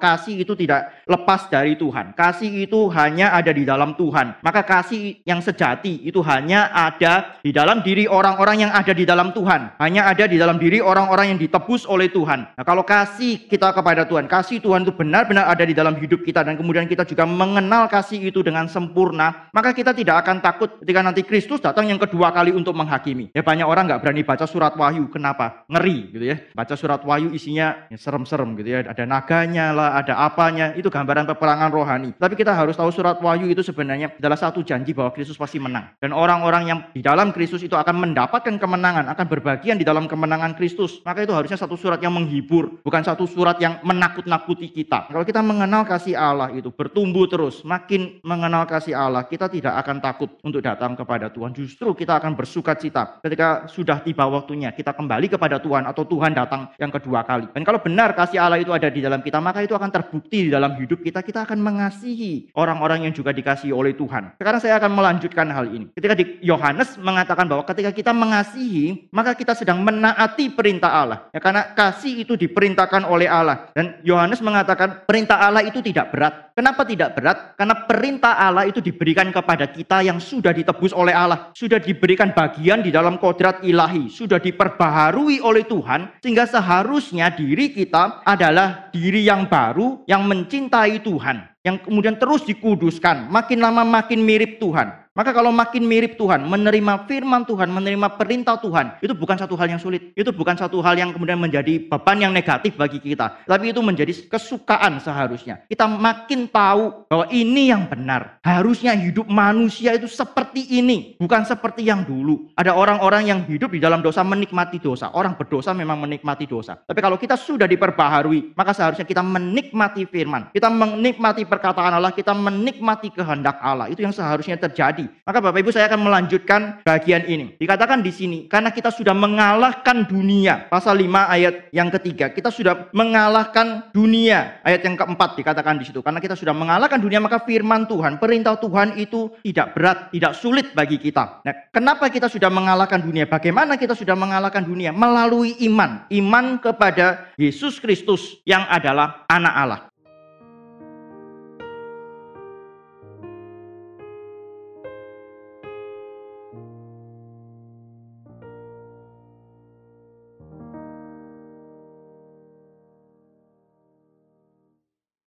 kasih itu tidak lepas dari Tuhan. Kasih itu hanya ada di dalam Tuhan. Maka kasih yang sejati itu hanya ada di dalam diri orang-orang yang ada di dalam Tuhan. Hanya ada di dalam diri orang-orang yang ditebus oleh Tuhan. Nah, kalau kasih kita kepada Tuhan, kasih Tuhan itu benar-benar ada di dalam hidup kita dan kemudian kita juga mengenal kasih itu dengan sempurna, maka kita tidak akan takut ketika nanti Kristus datang yang kedua kali untuk menghakimi. Ya banyak orang nggak berani baca surat Wahyu. Kenapa? Ngeri gitu ya. Baca surat Wahyu isinya ya, serem-serem gitu ya. Ada naganya lah, ada apanya. Itu gambaran peperangan rohani. Tapi kita harus tahu surat Wahyu itu sebenarnya adalah satu janji bahwa Kristus pasti menang. Dan orang-orang yang di dalam Kristus itu akan mendapatkan kemenangan, akan berbagian di dalam kemenangan Kristus. Maka itu harusnya satu surat yang menghibur, bukan satu surat yang menakut-nakuti kita. Kalau kita mengenal kasih Allah itu bertumbuh terus, makin mengenal kasih Allah, kita tidak akan takut untuk datang kepada Tuhan. Justru kita akan bersuka cita ketika sudah tiba waktunya kita kembali kepada Tuhan atau Tuhan datang yang kedua kali. Dan kalau benar kasih Allah itu ada di dalam kita, maka itu akan terbukti di dalam hidup kita. Kita akan mengasihi orang-orang yang juga dikasihi oleh Tuhan. Sekarang saya akan melanjutkan hal ini. Ketika di Yohanes mengatakan bahwa ketika kita mengasihi, maka kita sedang menaati perintah Allah. Ya, karena kasih itu diperintahkan oleh Allah. Dan Yohanes mengatakan perintah Allah itu tidak berat. Kenapa tidak berat? Karena perintah Allah itu diberikan kepada kita yang sudah ditebus oleh Allah. Sudah diberikan bagian di dalam kodrat ilahi. Sudah diperbaharui oleh Tuhan. Sehingga seharusnya diri kita adalah diri yang baru yang mencintai Tuhan yang kemudian terus dikuduskan, makin lama makin mirip Tuhan. Maka kalau makin mirip Tuhan, menerima firman Tuhan, menerima perintah Tuhan, itu bukan satu hal yang sulit. Itu bukan satu hal yang kemudian menjadi beban yang negatif bagi kita. Tapi itu menjadi kesukaan seharusnya. Kita makin tahu bahwa ini yang benar. Harusnya hidup manusia itu seperti ini, bukan seperti yang dulu. Ada orang-orang yang hidup di dalam dosa menikmati dosa. Orang berdosa memang menikmati dosa. Tapi kalau kita sudah diperbaharui, maka seharusnya kita menikmati firman. Kita menikmati perkataan Allah, kita menikmati kehendak Allah. Itu yang seharusnya terjadi. Maka Bapak Ibu saya akan melanjutkan bagian ini. Dikatakan di sini, karena kita sudah mengalahkan dunia. Pasal 5 ayat yang ketiga, kita sudah mengalahkan dunia. Ayat yang keempat dikatakan di situ. Karena kita sudah mengalahkan dunia, maka firman Tuhan, perintah Tuhan itu tidak berat, tidak sulit bagi kita. Nah, kenapa kita sudah mengalahkan dunia? Bagaimana kita sudah mengalahkan dunia? Melalui iman. Iman kepada Yesus Kristus yang adalah anak Allah.